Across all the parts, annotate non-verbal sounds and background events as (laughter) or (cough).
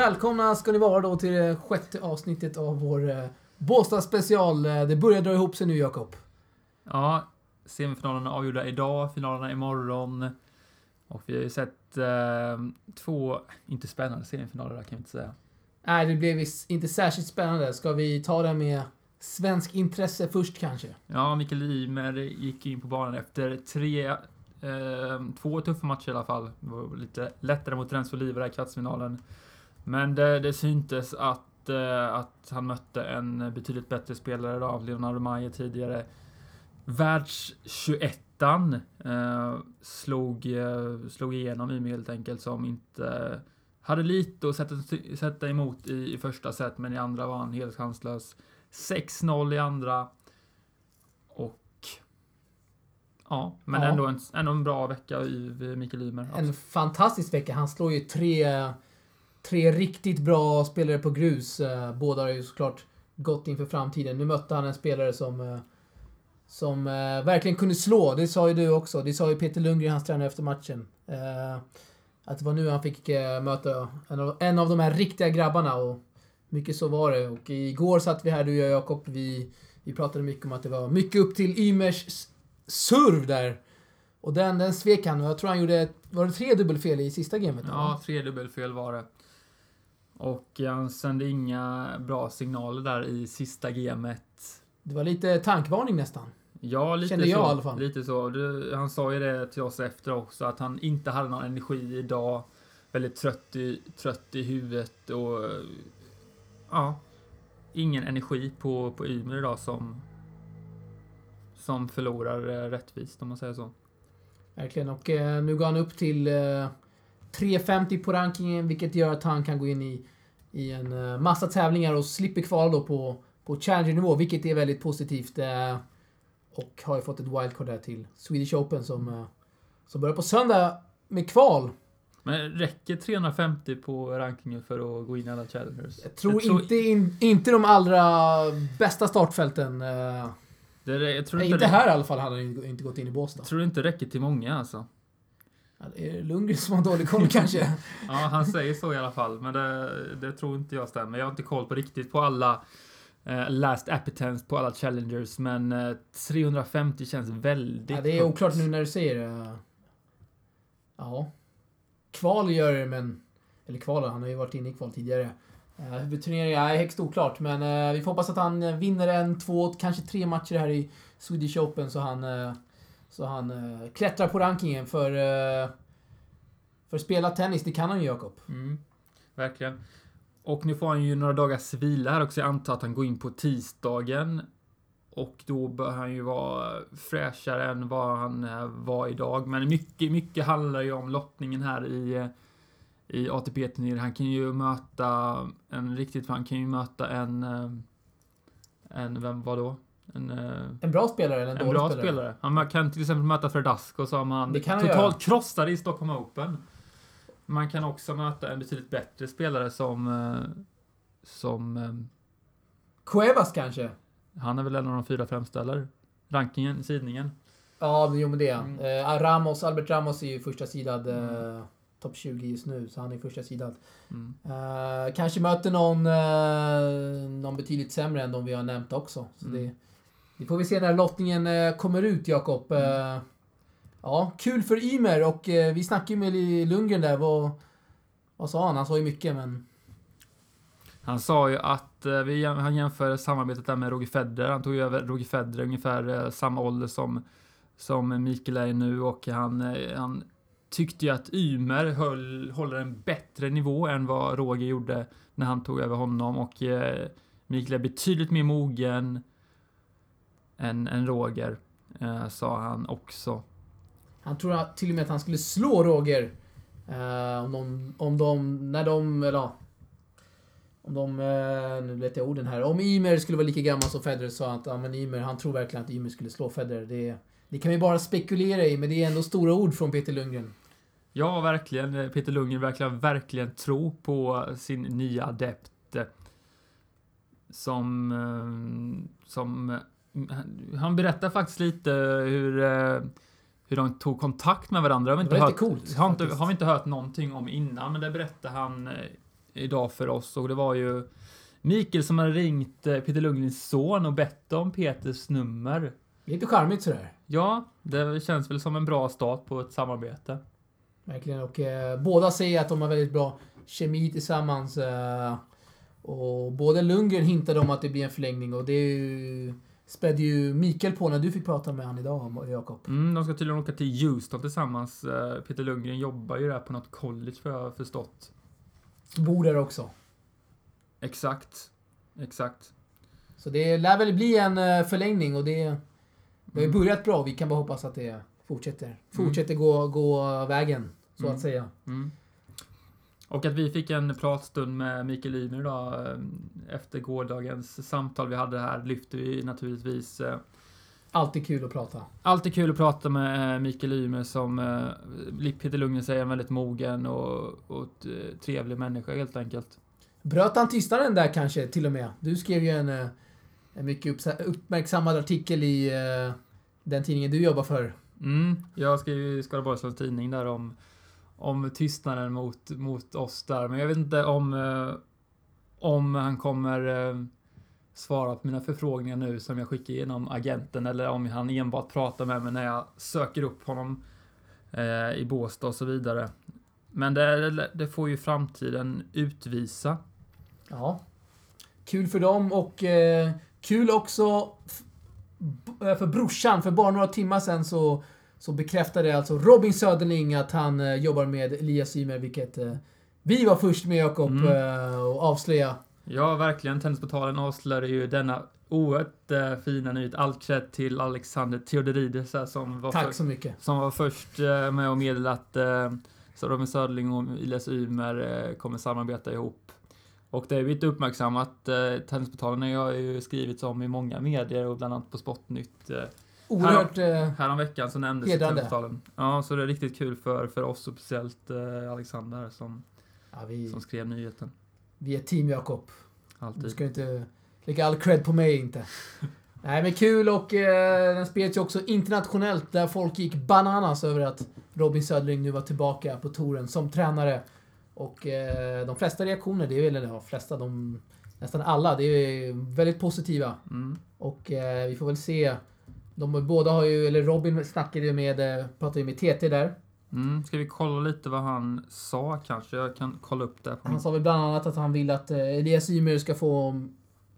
Välkomna ska ni vara då till det sjätte avsnittet av vår eh, Båstad special. Eh, Det börjar dra ihop sig nu, Jakob. Ja, semifinalerna avgjorda idag, finalerna imorgon. Och vi har ju sett eh, två, inte spännande semifinaler kan vi inte säga. Nej, det blev inte särskilt spännande. Ska vi ta det med svensk intresse först kanske? Ja, Mikael Ymer gick in på banan efter tre, eh, två tuffa matcher i alla fall. Det var lite lättare mot Renzo Oliver i kvartsfinalen. Men det, det syntes att, eh, att han mötte en betydligt bättre spelare av Leonardo Mayer tidigare. Världs 21 eh, slog, eh, slog igenom Ymer helt enkelt som inte hade lite att sätta, sätta emot i, i första set men i andra var han helt chanslös. 6-0 i andra. Och... Ja, men Ja. Ändå, en, ändå en bra vecka i Mikael Ymer. En fantastisk vecka. Han slår ju tre, tre riktigt bra spelare på grus. Eh, Båda har ju såklart gått inför framtiden. Nu mötte han en spelare som, eh, som eh, verkligen kunde slå. Det sa ju du också. Det sa ju Peter Lundgren, hans tränare, efter matchen. Att det var nu han fick möta en av, en av de här riktiga grabbarna. Och mycket så var det. Och igår satt vi här, du och jag Jakob. Vi, vi pratade mycket om att det var mycket upp till Ymers serv där. Och den, den svek han. Och jag tror han gjorde, var det tre dubbelfel i sista gamet? va? Ja, tre dubbelfel var det. Och han sände inga bra signaler där i sista gamet. Det var lite tankvarning nästan. Ja, lite Kände jag så. i alla fall. Lite så. Han sa ju det till oss efter också, att han inte hade någon energi idag. Väldigt trött i, trött i huvudet och... Ja. Ingen energi på, på Ymer idag som... Som förlorar eh, rättvist, om man säger så. Verkligen. Och eh, nu går han upp till eh, 3.50 på rankingen, vilket gör att han kan gå in i, i en eh, massa tävlingar och slipper kvala då på, på Challenger-nivå, vilket är väldigt positivt. Eh, och har ju fått ett wildcard där till Swedish Open som, eh, som börjar på söndag med kval. Men räcker 350 på rankingen för att gå in i alla challengers? Jag tror, Inte, in, inte de allra bästa startfälten. Det, jag tror nej, inte, inte det, här i alla fall hade han inte gått in i Båstad. Jag tror det inte räcker till många alltså. Ja, det är Lundgren som har dålig koll (laughs) kanske. Ja, han säger så i alla fall, men det, det tror inte jag stämmer. Jag har inte koll på riktigt på alla eh, last appetence på alla challengers, men eh, 350 känns väldigt Ja, det är oklart nu när du säger det. Ja. Kval gör det, men... Eller kval, han har ju varit inne i kval tidigare. Uh, Huvudturneringen är högst oklart, men eh, vi får hoppas att han eh, vinner en, två, kanske tre matcher här i Swedish Open så han, eh, så han eh, klättrar på rankingen för... eh, för att spela tennis, det kan han ju, Jakob. Mm, verkligen. Och nu får han ju några dagars vila här också. Jag antar att han går in på tisdagen. Och då bör han ju vara fräschare än vad han eh, var idag. Men mycket, mycket handlar ju om lottningen här i, eh, i ATP-turneringen. Han kan ju möta en riktigt, han kan ju möta en, eh, en, vem var då? En, eh, En bra spelare eller en, en dålig bra spelare? spelare. Han kan till exempel möta Fredasco som han totalt krossade i Stockholm Open. Man kan också möta en betydligt bättre spelare som... eh, Som... eh, Cuevas kanske? Han är väl en av de fyra främsta, eller? Rankingen, sidningen. Ja, jo men det är han. Mm. Eh, Ramos, Albert Ramos är ju första sidad eh, Mm. topp 20 just nu, så han är första sidad. Mm. Eh, kanske möter någon, eh, någon betydligt sämre än de vi har nämnt också. Så Mm. det, det får vi se när lottningen eh, kommer ut, Jakob. Mm. Eh, ja, kul för Ymer och eh, vi snackade ju med Lundgren där. Vad, vad sa han? Han sa ju mycket, men... Han sa ju att vi, han jämför samarbetet där med Roger Federer. Han tog ju över Roger Federer ungefär samma ålder som, som Mikael är nu och han, han tyckte ju att Ymer höll, håller en bättre nivå än vad Roger gjorde när han tog över honom och eh, Mikael är betydligt mer mogen än, än Roger, eh, sa han också. Han tror att, till och med att han skulle slå Roger. Eh, om de, om de, när de, eller ja, Om de, eh, nu letar jag orden här. Om Ymer skulle vara lika gammal som Federer sa att ja, men Ymer, han tror verkligen att Ymer skulle slå Federer. Det, det kan vi bara spekulera i, men det är ändå stora ord från Peter Lundgren. Ja, verkligen. Peter Lundgren verkar verkligen tro på sin nya adept. eh, Som... eh, Som... Han berättar faktiskt lite hur... eh, Hur de tog kontakt med varandra. Har vi Det inte var hört, coolt, har, inte, har vi inte hört någonting om innan, men det berättar han eh, idag för oss och det var ju Mikael som hade ringt eh, Peter Lundgrens son och bett om Peters nummer. Lite charmigt sådär. Ja, det känns väl som en bra start på ett samarbete. Verkligen. Och eh, båda säger att de har väldigt bra kemi tillsammans. Eh, och både Lundgren hintade om att det blir en förlängning och det är ju, spädde ju Mikael på när du fick prata med honom idag, Jakob. Mm, de ska tydligen åka till Houston tillsammans. Eh, Peter Lundgren jobbar ju där på något college för jag har förstått. Bor där också. Exakt. Exakt. Så det lär väl bli en eh, förlängning och det, det har ju Mm. börjat bra. Vi kan bara hoppas att det fortsätter. Fortsätter gå, gå vägen, så Mm. att säga. Mm. Och att vi fick en pratstund med Mikael Ymer då eh, efter gårdagens samtal vi hade här lyfter vi naturligtvis. eh, Alltid kul att prata. Alltid kul att prata med eh, Mikael Ymer som Peter Lundgren säger, en väldigt mogen och, och trevlig människa helt enkelt. Bröt han tystnaden där kanske, till och med? Du skrev ju en, en mycket uppmärksammad artikel i den tidningen du jobbar för. Mm, jag skrev ju i Skaraborgs Tidning där om, om tystnaden mot, mot oss där, men jag vet inte om, eh, om han kommer eh, svara på mina förfrågningar nu som jag skickar genom agenten eller om han enbart pratar med mig när jag söker upp honom eh, i Båstad och så vidare. Men det, det får ju framtiden utvisa. Ja. Kul för dem och eh, kul också för brorsan. För bara några timmar sedan så, så bekräftade alltså Robin Söderling att han eh, jobbar med Elias Ymer, vilket eh, vi var först med Jakob Mm. eh, och avslöja. Ja, verkligen. Tennisportalen avslöjade ju denna oerhört eh, fina nyhet. Allt cred till Alexander Theodorides här som var Tack så mycket. som var först eh, med att meddela att eh, Robin Söderling och Elias Ymer eh, kommer samarbeta ihop. Och det är blivit uppmärksammat. Eh, Tennisportalen har ju skrivits om i många medier och bland annat på Sportnytt. Oerhört... Eh, häromveckan så nämndes Hedrande. Ja, så det är riktigt kul för, för oss och speciellt eh, Alexander som, ja, vi, som skrev nyheten. vi är team Jakob. Du Alltid. ska inte lägga all cred på mig inte. (laughs) Nej men kul och eh, den spreds ju också internationellt där folk gick bananas över att Robin Söderling nu var tillbaka på touren som tränare. Och eh, de flesta reaktioner, det är väl, eller de flesta, de, nästan alla, det är väldigt positiva. Mm. Och eh, vi får väl se. De båda har ju, eller Robin snackade ju med, eh, pratade ju med TT där. Mm. Ska vi kolla lite vad han sa kanske? Jag kan kolla upp det. Min... Han sa väl bland annat att han vill att eh, Elias Ymer ska få,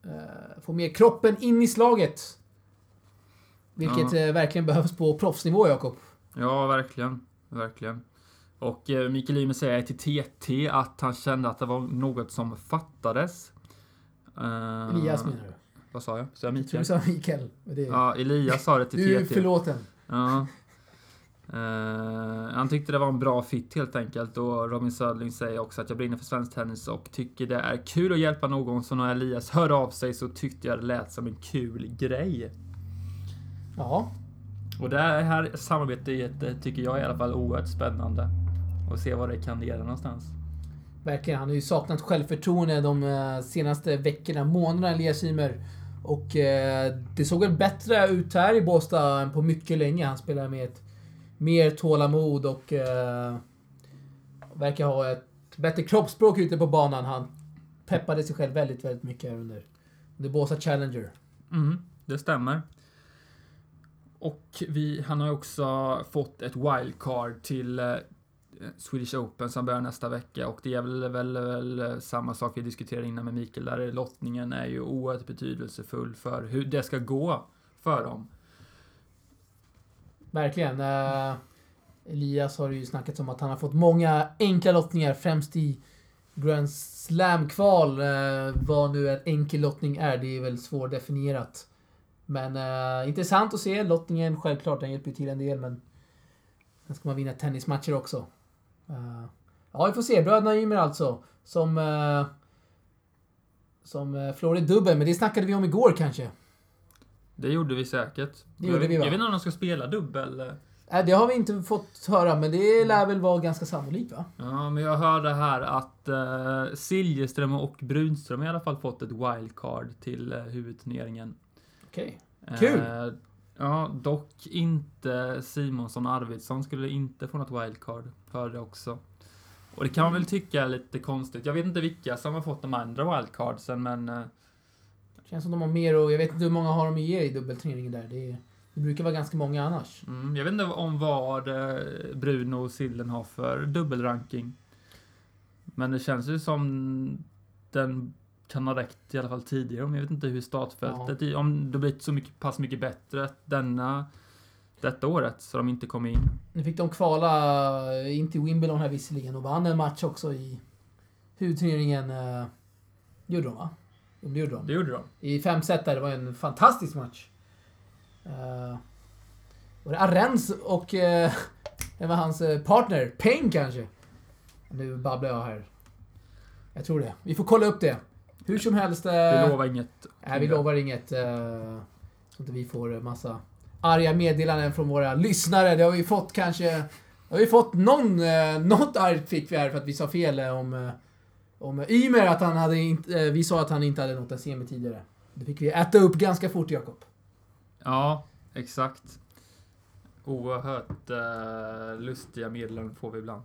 eh, få med kroppen in i slaget. Vilket Ja. eh, verkligen behövs på proffsnivå, Jakob. Ja, verkligen. Verkligen. Och eh, Mikael Ymer säger till TT att han kände att det var något som fattades. Eh, Elias menar du? Vad sa jag? Sa jag Mikael? du sa Mikael. Det, Ja, Elias sa det till du är TT. förlåten. Ja. Eh, han tyckte det var en bra fit helt enkelt och Robin Söderling säger också att jag brinner för svensk tennis och tycker det är kul att hjälpa någon så när Elias hörde av sig så tyckte jag det lät som en kul grej. Ja, Och det här samarbetet eh, tycker jag i alla fall oerhört spännande. Och se vad det kan leda någonstans. verkligen. Han har ju saknat självförtroende de eh, senaste veckorna, månaderna, Elias Ymer. Och eh, det såg väl bättre ut här i Båstad än på mycket länge. Han spelar med ett mer tålamod och eh, verkar ha ett bättre kroppsspråk ute på banan. Han peppade sig själv väldigt, väldigt mycket här under, under Båstad Challenger. Mm, det stämmer. Och vi, han har ju också fått ett wildcard till eh, Swedish Open som börjar nästa vecka och det är väl, väl, väl eh, samma sak vi diskuterade innan med Mikael där lottningen är ju oerhört betydelsefull för hur det ska gå för dem. Verkligen. Eh, Elias har ju snackat om att han har fått många enkla lottningar, främst i Grand Slam-kval. Eh, vad nu en enkel lottning är, det är väl svårdefinierat. Men eh, intressant att se. Lottningen, självklart, den hjälper ju till en del, men sen ska man vinna tennismatcher också. Eh, ja, vi får se. Bröderna Ymer alltså, som... Eh, som eh, förlorade dubbel, men det snackade vi om igår kanske. Det gjorde vi säkert. Det gjorde vi, jag va? vet inte om de ska spela dubbel. Nej, det har vi inte fått höra, men det lär väl vara ganska sannolikt va? Ja, men jag hörde här att uh, Siljeström och Brunström i alla fall fått ett wildcard till uh, huvudturneringen. Okej. Kul! Eh, ja, dock inte Simonsson och Arvidsson skulle inte få något wildcard. Hörde jag också. Och det kan man väl tycka är lite konstigt. Jag vet inte vilka som har fått de andra wildcardsen, men... eh, Känns som de har mer och jag vet inte hur många har de i dubbelturneringen där. Det, det brukar vara ganska många annars. Mm, jag vet inte om vad eh, Bruno och Sillen har för dubbelranking. Men det känns ju som den kan ha räckt i alla fall tidigare. Men jag vet inte hur startfältet, i- om det blivit så mycket, pass mycket bättre denna, detta året så de inte kom in. Nu fick de kvala in till Wimbledon här visserligen och vann en match också i huvudturneringen. Uh, gjorde de va? Det gjorde de. Det gjorde de. I fem set där. Det var en fantastisk match. Uh, var det Arens och uh, det var hans eh, partner, Payne kanske? Nu babblar jag här. Jag tror det. Vi får kolla upp det. Hur som helst. Uh, Vi lovar inget. Nej, vi lovar inget. Uh, så inte vi får en massa arga meddelanden från våra lyssnare. Det har vi fått kanske... Har vi fått någon... Uh, något argt fick vi här för att vi sa fel eh, om... Uh, om Ymer, att han hade inte... Uh, vi sa att han inte hade nått en semi tidigare. Det fick vi äta upp ganska fort, Jakob. Ja, exakt. Oerhört eh, lustiga meddelanden får vi ibland.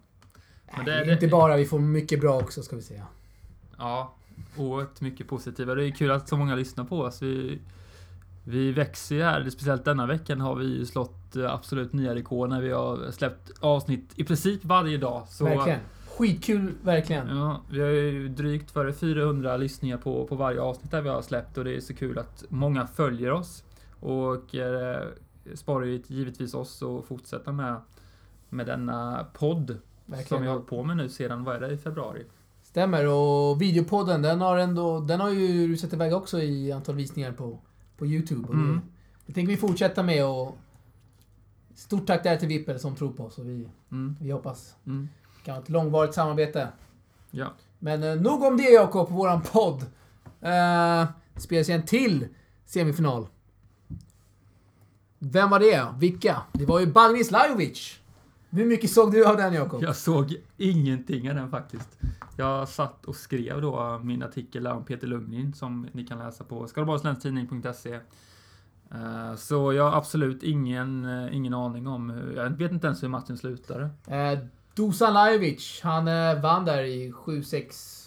Men det- är det- inte bara, vi får mycket bra också ska vi säga. Ja, oerhört mycket positiva. Det är kul att så många lyssnar på oss. Vi, vi växer ju här. Speciellt denna veckan har vi ju slått eh, absolut nya rekord när vi har släppt avsnitt i princip varje dag. Så, verkligen. Skitkul, verkligen. Ja, vi har ju drygt före 400 lyssningar på, på varje avsnitt där vi har släppt och det är så kul att många följer oss. Och eh, sparar ju givetvis oss att fortsätta med, med denna podd som verkligen. vi har hållit på med nu sedan, vad är det, i februari? Stämmer. Och videopodden, den har ändå... Den har ju rusat iväg också i antal visningar på, på YouTube. Mm. det, tänker vi fortsätta med och... Stort tack där till Vippel som tror på oss och vi, Mm, vi hoppas mm, det kan vara ett långvarigt samarbete. ja. Men eh, nog om det Jakob, på våran podd. Eh, spelas en till semifinal. Vem var det? Vilka? Det var ju Bagnis Lajovic. Hur mycket såg du av den Jakob? Jag såg ingenting av den faktiskt. Jag satt och skrev då min artikel om Peter Lundgren som ni kan läsa på skaraborgslänstidning.se. Eh, Så jag har absolut ingen, eh, ingen aning om hur, jag vet inte ens hur matchen slutade. Eh, Dusan Lajovic, han vann där i 7-6.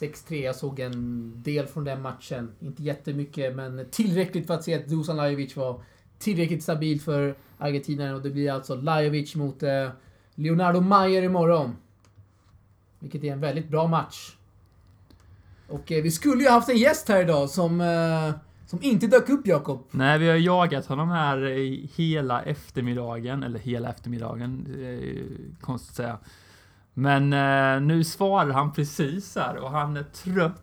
6-3. Jag såg en del från den matchen. Inte jättemycket, men tillräckligt för att se att Dusan Lajovic var tillräckligt stabilt för argentinaren. Och det blir alltså Lajovic mot eh, Leonardo Mayer imorgon. Vilket är en väldigt bra match. Och eh, vi skulle ju haft en gäst här idag som, eh, som inte dök upp, Jakob. Nej, vi har jagat honom här i hela eftermiddagen, eller hela eftermiddagen, eh, konstigt att säga. Men eh, nu svarar han precis här och han är trött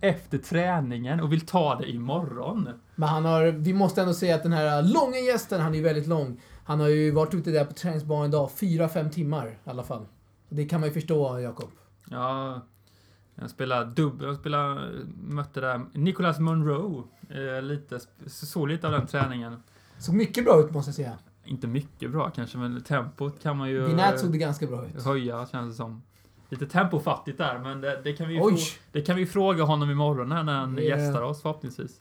efter träningen och vill ta det imorgon. Men han har, vi måste ändå säga att den här långa gästen, han är ju väldigt lång. Han har ju varit ute där på träningsbanan idag, 4-5 timmar i alla fall. Det kan man ju förstå, Jakob. Ja, jag spelar dubbel, jag spelar, mötte där Nicholas Monroe, eh, lite, såg lite av den träningen. Såg mycket bra ut måste jag säga. Inte mycket bra kanske, men tempot kan man ju eh, såg det ganska bra ut. höja känns det som. Lite tempofattigt där, men det, det, kan vi ju det kan vi fråga honom imorgon här när han Det- gästar oss förhoppningsvis.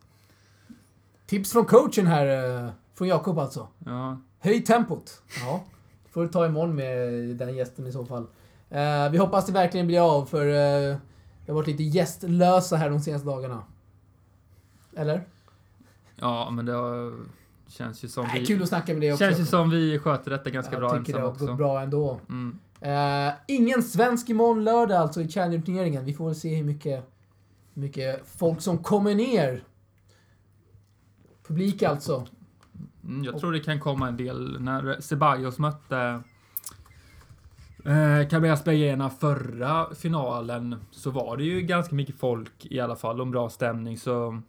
Tips från coachen här, eh, från Jakob alltså. Ja, Höj tempot. Ja. får du ta imorgon med den gästen i så fall. Eh, vi hoppas det verkligen blir av, för eh, vi har varit lite gästlösa här de senaste dagarna. Eller? ja men det har, känns ju som Nej, vi... kul att snacka med dig också. Känns ju som vi sköter detta ganska jag bra tycker ensam det har gått bra ändå. Mm. Eh, ingen svensk imorgon lördag alltså i Challenger-turneringen. Vi får väl se hur mycket, hur mycket folk som kommer ner. Publik alltså. Mm, jag tror det kan komma en del. När Ceballos mötte eh, Cabrillas Bergena förra finalen så var det ju ganska mycket folk i alla fall och en bra stämning så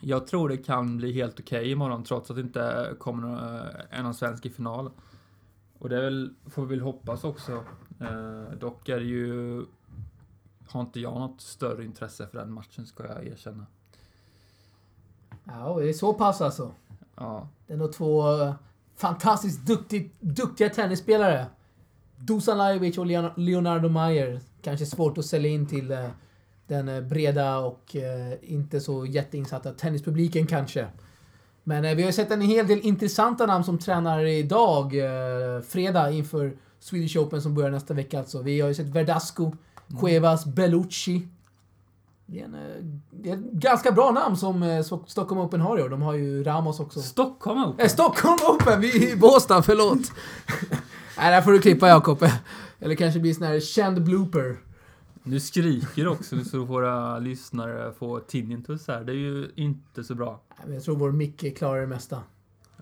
jag tror det kan bli helt okej imorgon trots att det inte kommer någon, eh, någon svensk i final. Och det väl, får vi väl hoppas också. Eh, dock är det ju har inte jag något större intresse för den matchen ska jag erkänna. Ja, det är så pass alltså. Ja, Det är nog två eh, fantastiskt duktigt, duktiga tennisspelare. Dusan Lajovic och Leon- Leonardo Mayer. Kanske svårt att sälja in till eh, den eh, breda och inte så jätteinsatta tennispubliken kanske. Men vi har sett en hel del intressanta namn som tränar idag, fredag, inför Swedish Open som börjar nästa vecka alltså. Vi har ju sett Verdasco, Mm. Cuevas, Bellucci. Det är, en, eh, det är ett ganska bra namn som eh, Sto- Stockholm Open har i år. De har ju Ramos också. Stockholm Open. Eh, Stockholm Open! Vi är i Båstad, förlåt. (laughs) Nej, där får du klippa Jakob. Eller kanske blir sån här känd blooper. Nu skriker också så våra lyssnare får tinnitus här. Det är ju inte så bra. Jag tror vår Micke klarar det mesta.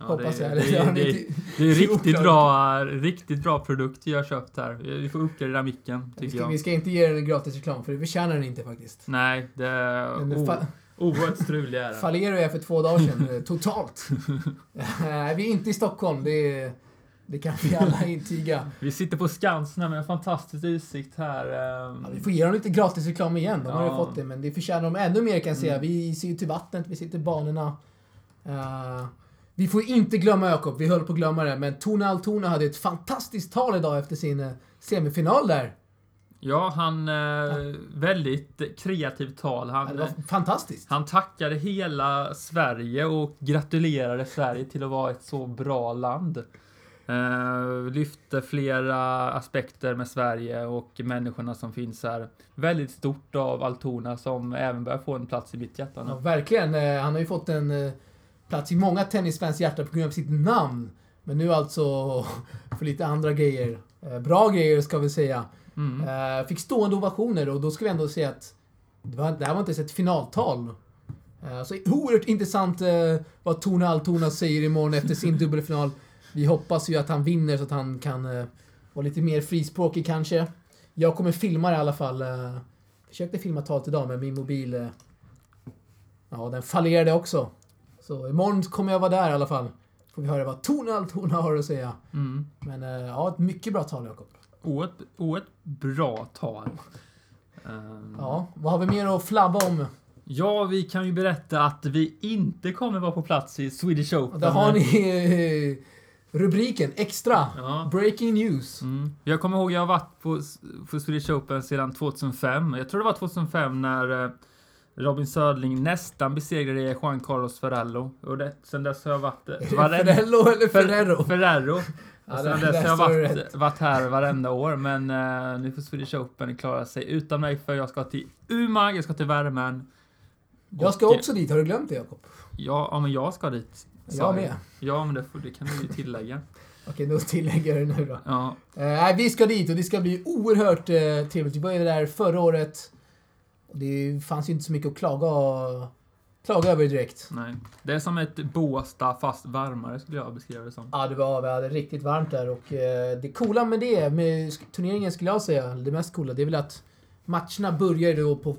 Ja, Hoppas det, jag. Det, det, det, det, är riktigt bra, riktigt bra produkt jag köpt här. Vi får uppgradera micken, Vi tycker ska, jag. vi ska inte ge den en gratis reklam, för det förtjänar den inte faktiskt. Nej, det är oerhört strulig (laughs) är fallerade jag för två dagar sedan, eh, totalt. Nej, (laughs) vi är inte i Stockholm, det, det kan vi alla intyga. Vi sitter på Skansen här med en fantastisk utsikt här. ehm. Ja, vi får ge dem lite gratis reklam igen, de har ju fått det, men det förtjänar de ännu mer kan jag säga. Mm. Vi ser ju till vattnet, vi sitter i banorna. Eh, vi får inte glömma Jakob, vi höll på att glömma det, men Tone Altona hade ett fantastiskt tal idag efter sin eh, semifinal där. Ja, han... Eh, väldigt kreativt tal. Ja, Han, det var fantastiskt. han tackade hela Sverige och gratulerade Sverige till att vara ett så bra land. Eh, lyfte flera aspekter med Sverige och människorna som finns här. Väldigt stort av Altona som även börjar få en plats i mitt hjärta nu. Ja, verkligen. Eh, Han har ju fått en eh, plats i många tennisfans hjärta på grund av sitt namn. Men nu alltså (laughs) för lite andra grejer. Eh, Bra grejer ska vi säga. Mm. Eh, Fick stående ovationer och då ska vi ändå säga att det, var, det här var inte ens ett finaltal. Eh, Så oerhört intressant vad Tone Altona säger imorgon efter sin (laughs) dubbelfinal. Vi hoppas ju att han vinner så att han kan vara lite mer frispråkig kanske. Jag kommer filma det i alla fall. Försökte filma talet idag men min mobil Ja, den fallerade också. Så imorgon kommer jag vara där i alla fall. Får vi höra vad Tone Altona har att säga. Mm. Men eh, ja, ett mycket bra tal Jakob. Oerhört, bra tal. Ehm, Ja, vad har vi mer att flabba om? Ja, vi kan ju berätta att vi inte kommer vara på plats i Swedish Open. Där har ni eh, rubriken extra. Ja. Breaking news. Mm. Jag kommer ihåg, jag har varit på, på Swedish Open sedan 2005. Jag tror det var 2005 när eh, Robin Södling nästan besegrade Juan Carlos Ferrello. Och det, sen dess har jag varit... eh, (laughs) varenda- Ferrello eller Fer- Ferrero? Ferrero. Och sen dess har jag varit, varit här varenda år, men uh, nu får Swedish Open klara sig utan mig för jag ska till Umag, jag ska till värmen. Jag ska också dit, har du glömt det Jakob? Ja, ja, men jag ska dit. Jag med. Ja, men det, det kan du ju tillägga. (laughs) Okej, då tillägger jag det nu då. Ja, Eh, Nej, vi ska dit och det ska bli oerhört eh, trevligt. Vi började där förra året. Det fanns ju inte så mycket att klaga, klaga över direkt. nej. Det är som ett Båstad fast varmare skulle jag beskriva det som. Ja, det var, vi hade riktigt varmt där och eh, det coola med det, med turneringen skulle jag säga, det mest coola, det är väl att matcherna börjar då på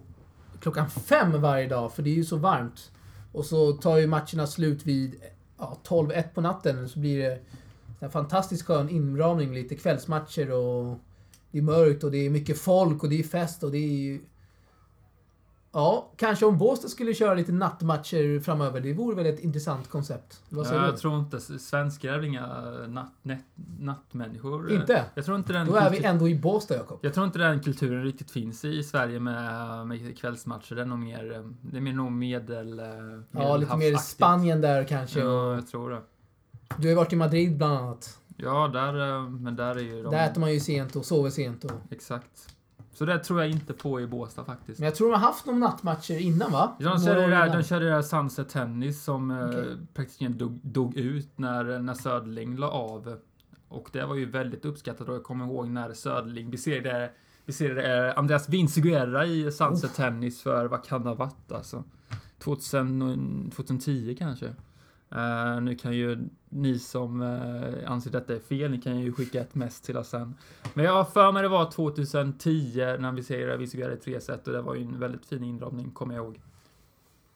klockan fem varje dag, för det är ju så varmt. Och så tar ju matcherna slut vid ja, 12-1 på natten, så blir det en fantastiskt skön inramning, lite kvällsmatcher och det är mörkt och det är mycket folk och det är fest och det är ju... Ja, kanske om Båstad skulle köra lite nattmatcher framöver, det vore väl ett intressant koncept. Vad säger jag du? tror inte, svenskar är väl inga natt, nät, nattmänniskor. Inte? Jag tror inte den Då är vi ändå i Båstad, Jakob. Jag tror inte den kulturen riktigt finns i Sverige med, med kvällsmatcher. Det är nog mer, det är mer nog medel... eh, Ja, lite mer. Spanien där kanske. Ja, jag tror det. Du har ju varit i Madrid bland annat. Ja, där, eh, men där är ju de... Där äter man ju sent och sover sent. Och... Exakt. Så det tror jag inte på i Båstad faktiskt. Men jag tror de har haft några nattmatcher innan, va? De Några körde, det där, de körde det där Sunset Tennis som okay. praktiskt dog, dog ut när, när Söderling la av. Och det var ju väldigt uppskattat och jag kommer ihåg när Söderling besegrade, besegrade eh, Andreas Vinciguerra i Sunset Tennis för vad kan det ha varit alltså? 2000, 2010 kanske. Eh, nu kan ju ni som uh, anser detta är fel, ni kan ju skicka ett mess till oss sen. Men jag har för mig det var 2010 när vi ser Vinciguerra i tre set och det var ju en väldigt fin inramning, kommer jag ihåg.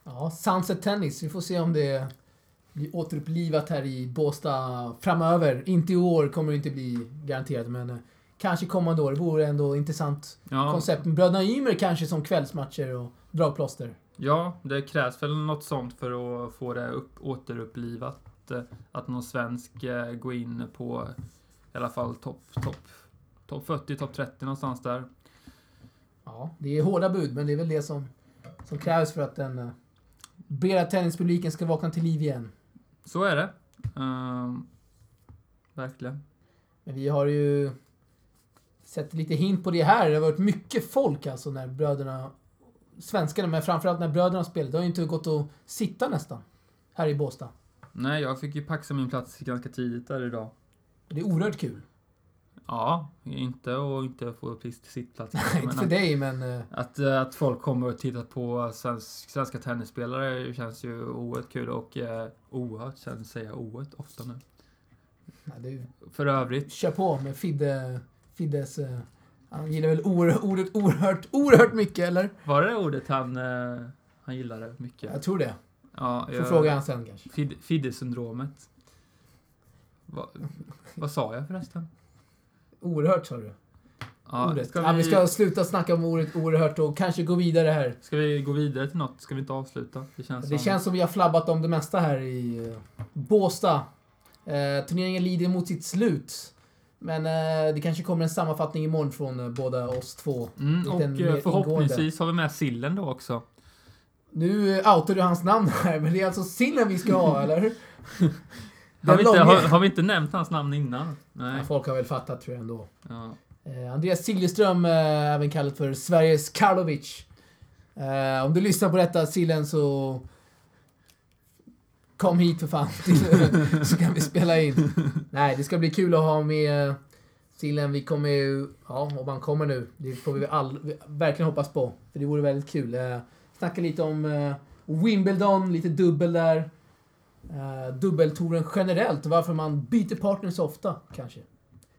Ja, Sunset Tennis. Vi får se om det blir återupplivat här i Båstad framöver. Inte i år kommer det inte bli garanterat, men eh, kanske kommande år. Det vore ändå intressant Ja, koncept. Bröderna Ymer kanske som kvällsmatcher och dragplåster. Ja, det krävs väl något sånt för att få det upp, återupplivat. eh, Att någon svensk eh, går in på i alla fall topp top, top 40, topp 30 någonstans där. Ja, det är hårda bud, men det är väl det som, som krävs för att den uh, breda tennispubliken ska vakna till liv igen. Så är det. Ehm, verkligen. Men vi har ju sett lite hint på det här. Det har varit mycket folk alltså när bröderna... Svenskarna, men framförallt när bröderna spelat. Det har ju inte gått att sitta nästan. Här i Båstad. Nej, jag fick ju paxa min plats ganska tidigt där idag. Det är oerhört kul. Ja, inte och inte få plist sittplats. (laughs) Nej, inte för dig, men... eh, att, eh, att folk kommer och tittar på svensk, svenska tennisspelare känns ju oerhört kul och eh, oerhört, sen säger jag oerhört ofta nu. nej, det För övrigt, Kör på med Fidde, Fiddes... Han gillar väl oer, ordet oerhört, oerhört mycket, eller? var det ordet han, eh, han gillade mycket? Jag tror det. Ja, Får jag- fråga han sen kanske. Fid, Fidde-syndromet. Va, vad sa jag förresten? Oerhört sa du. Ja, ordet. ska, Ja, vi, vi ska sluta snacka om ordet oerhört och kanske gå vidare här. ska vi gå vidare till något? Ska vi inte avsluta? Det känns Det som... känns som vi har flabbat om det mesta här i eh, Båstad. Eh, turneringen lider mot sitt slut. Men eh, det kanske kommer en sammanfattning imorgon från eh, båda oss två. Mm, och eh, förhoppningsvis har vi med sillen då också. Nu eh, outar du hans namn här, men det är alltså sillen vi ska ha, (laughs) eller? Har vi, inte, har, har vi inte nämnt hans namn innan? Nej. Ja, folk har väl fattat tror jag ändå. Ja. Eh, Andreas Siljeström, även kallad för Sveriges Karlovic. Om du lyssnar på detta Sillen så kom hit för fan (laughs) så kan vi spela in. Nej, det ska bli kul att ha med eh, Sillen. Vi kommer ju, ja om han kommer nu, det får vi all, verkligen hoppas på. För det vore väldigt kul. Eh, snacka lite om eh, Wimbledon, lite dubbel där. Eh, dubbeltouren generellt, varför man byter partner så ofta kanske.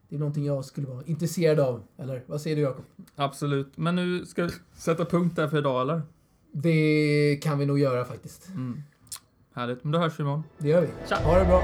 Det är någonting jag skulle vara intresserad av. Eller vad säger du Jakob? Absolut. Men nu ska vi sätta punkt där för idag eller? Det kan vi nog göra faktiskt. Mm. Härligt. Men då hörs vi imorgon. Det gör vi. Tja. Ha det bra.